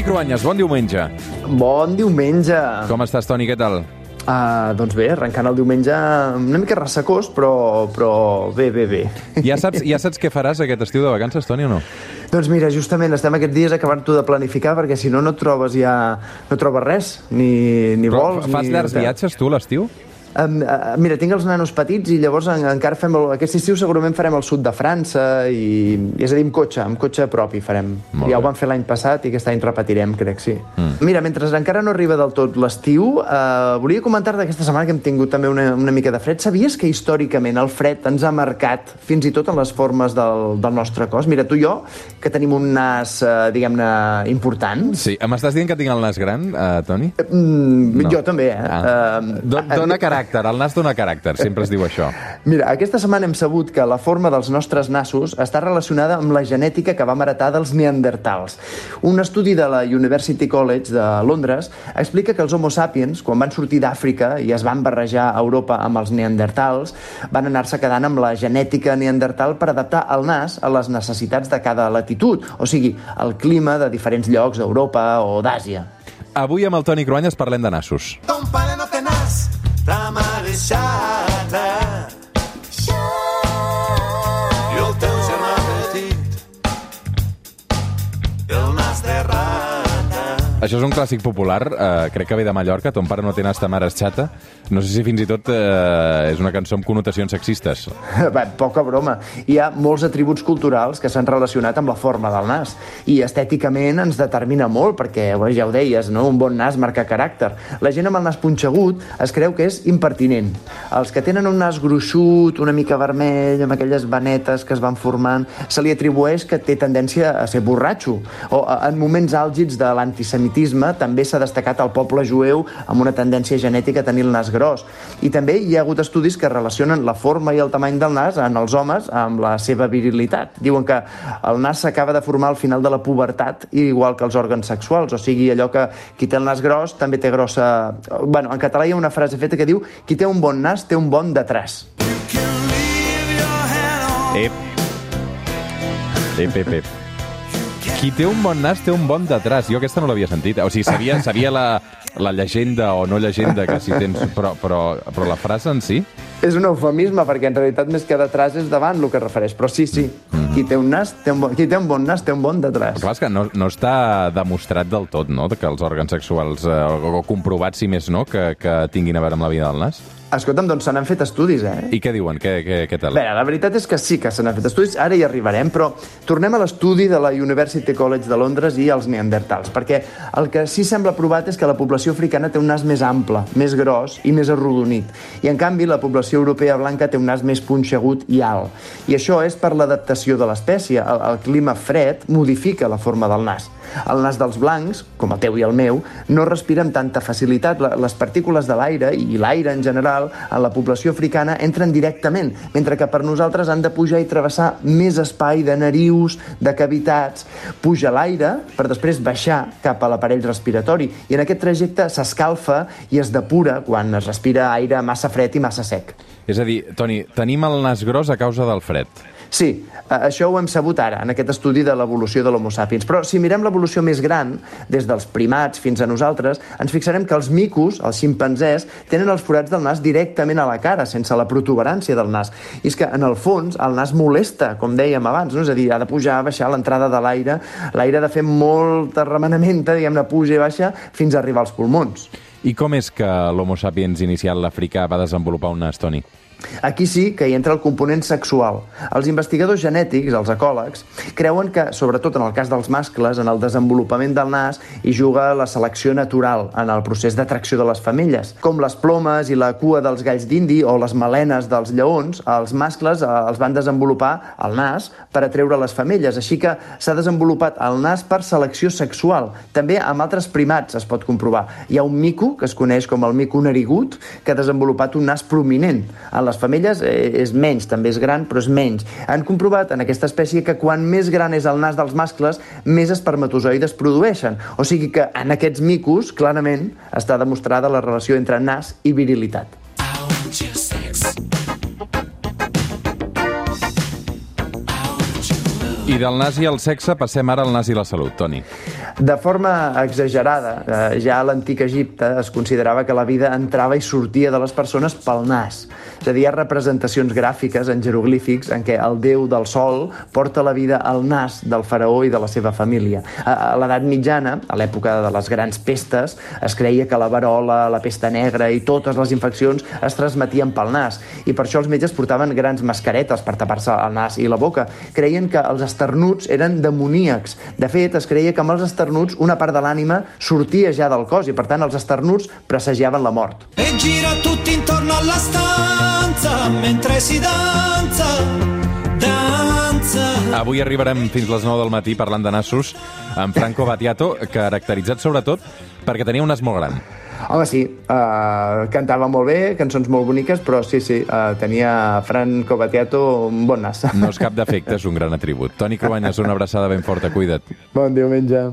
Toni Cruanyes, bon diumenge. Bon diumenge. Com estàs, Toni? Què tal? Uh, doncs bé, arrencant el diumenge una mica ressecós, però, però bé, bé, bé. Ja saps, ja saps què faràs aquest estiu de vacances, Toni, o no? Doncs mira, justament estem aquests dies acabant-ho de planificar perquè si no, no trobes ja... no trobes res, ni, ni Però vols... fas ni... llargs viatges, tu, l'estiu? Um, uh, mira, tinc els nanos petits i llavors en, encara fem... El, aquest estiu segurament farem el sud de França i, i és a dir, amb cotxe, amb cotxe propi farem. Molt ja ho bé. vam fer l'any passat i aquest any repetirem, crec, sí. Mm. Mira, mentre encara no arriba del tot l'estiu, uh, volia comentar d'aquesta setmana que hem tingut també una, una mica de fred. Sabies que històricament el fred ens ha marcat fins i tot en les formes del, del nostre cos? Mira, tu i jo, que tenim un nas, uh, diguem-ne, important, Sí. M'estàs dient que tinc el nas gran, uh, Toni? mm, No. jo també, eh? Ah. Uh, Do, dona caràcter, el nas dona caràcter, sempre es diu això. Mira, aquesta setmana hem sabut que la forma dels nostres nassos està relacionada amb la genètica que vam heretar dels neandertals. Un estudi de la University College de Londres explica que els homo sapiens, quan van sortir d'Àfrica i es van barrejar a Europa amb els neandertals, van anar-se quedant amb la genètica neandertal per adaptar el nas a les necessitats de cada latitud, o sigui, el clima de diferents llocs d'Europa o d'Àsia. Avui amb el Toni Cruanyes parlem de nassos. Ton Això és un clàssic popular, eh, crec que ve de Mallorca, ton pare no té ta mare és xata. No sé si fins i tot eh, és una cançó amb connotacions sexistes. Bé, poca broma. Hi ha molts atributs culturals que s'han relacionat amb la forma del nas i estèticament ens determina molt perquè, bé, ja ho deies, no? un bon nas marca caràcter. La gent amb el nas punxegut es creu que és impertinent. Els que tenen un nas gruixut, una mica vermell, amb aquelles vanetes que es van formant, se li atribueix que té tendència a ser borratxo. O en moments àlgids de l'antisemitisme també s'ha destacat el poble jueu amb una tendència genètica a tenir el nas gros. I també hi ha hagut estudis que relacionen la forma i el tamany del nas en els homes amb la seva virilitat. Diuen que el nas s'acaba de formar al final de la pubertat, igual que els òrgans sexuals, o sigui, allò que qui té el nas gros també té grossa... Bueno, en català hi ha una frase feta que diu qui té un bon nas té un bon detrás. Ep. Ep, ep, ep. Qui té un bon nas té un bon detrás. Jo aquesta no l'havia sentit. O sigui, sabia, sabia la, la llegenda o no llegenda que si tens... Però, però, però la frase en si... És un eufemisme, perquè en realitat més que detrás és davant el que refereix. Però sí, sí, qui té un nas té un bon, qui té un bon nas té un bon detrás. Clar, és que no, no està demostrat del tot, no?, que els òrgans sexuals, eh, o, o comprovat, si més no, que, que tinguin a veure amb la vida del nas. Escolta'm, doncs se n'han fet estudis, eh? I què diuen? Què, què, què tal? Bé, la veritat és que sí que se n'han fet estudis, ara hi arribarem, però tornem a l'estudi de la University College de Londres i els neandertals, perquè el que sí sembla provat és que la població africana té un nas més ample, més gros i més arrodonit, i en canvi la població europea blanca té un nas més punxegut i alt. I això és per l'adaptació de l'espècie. El, el clima fred modifica la forma del nas. El nas dels blancs, com el teu i el meu, no respira amb tanta facilitat. Les partícules de l'aire i l'aire en general en la població africana entren directament, mentre que per nosaltres han de pujar i travessar més espai de narius, de cavitats. Puja l'aire per després baixar cap a l'aparell respiratori i en aquest trajecte s'escalfa i es depura quan es respira aire massa fred i massa sec. És a dir, Toni, tenim el nas gros a causa del fred. Sí, això ho hem sabut ara, en aquest estudi de l'evolució de l'Homo sapiens. Però si mirem l'evolució més gran, des dels primats fins a nosaltres, ens fixarem que els micos, els ximpanzés, tenen els forats del nas directament a la cara, sense la protuberància del nas. I és que, en el fons, el nas molesta, com dèiem abans, no? és a dir, ha de pujar, baixar l'entrada de l'aire, l'aire ha de fer molta remenamenta, diguem-ne, puja i baixa, fins a arribar als pulmons. I com és que l'Homo sapiens inicial l'africà va desenvolupar un nas, Toni? Aquí sí que hi entra el component sexual. Els investigadors genètics, els ecòlegs, creuen que, sobretot en el cas dels mascles, en el desenvolupament del nas hi juga la selecció natural en el procés d'atracció de les femelles. Com les plomes i la cua dels galls d'indi o les melenes dels lleons, els mascles eh, els van desenvolupar el nas per atreure les femelles, així que s'ha desenvolupat el nas per selecció sexual. També amb altres primats es pot comprovar. Hi ha un mico, que es coneix com el mico narigut, que ha desenvolupat un nas prominent. En les femelles eh, és menys, també és gran, però és menys. Han comprovat en aquesta espècie que quan més gran és el nas dels mascles, més espermatozoides produeixen. O sigui que en aquests micos, clarament, està demostrada la relació entre nas i virilitat. I del nas i al sexe passem ara al nas i la salut, Toni. De forma exagerada, eh, ja a l'antic Egipte es considerava que la vida entrava i sortia de les persones pel nas. És a dir, hi ha representacions gràfiques en jeroglífics en què el déu del sol porta la vida al nas del faraó i de la seva família. A a l'edat mitjana, a l'època de les grans pestes, es creia que la verola, la pesta negra i totes les infeccions es transmetien pel nas. I per això els metges portaven grans mascaretes per tapar-se el nas i la boca. Creien que els esternuts eren demoníacs. De fet, es creia que amb els esternuts una part de l'ànima sortia ja del cos i, per tant, els esternuts presagiaven la mort. E gira tutti intorno alla stanza mentre si danza, danza. Avui arribarem fins les 9 del matí parlant de nassos amb Franco Battiato, caracteritzat sobretot perquè tenia un nas molt gran. Home, sí, uh, cantava molt bé, cançons molt boniques, però sí, sí, uh, tenia Franco Battiato un bon nas. No és cap defecte, és un gran atribut. Toni Cruanyes, una abraçada ben forta, cuida't. Bon diumenge.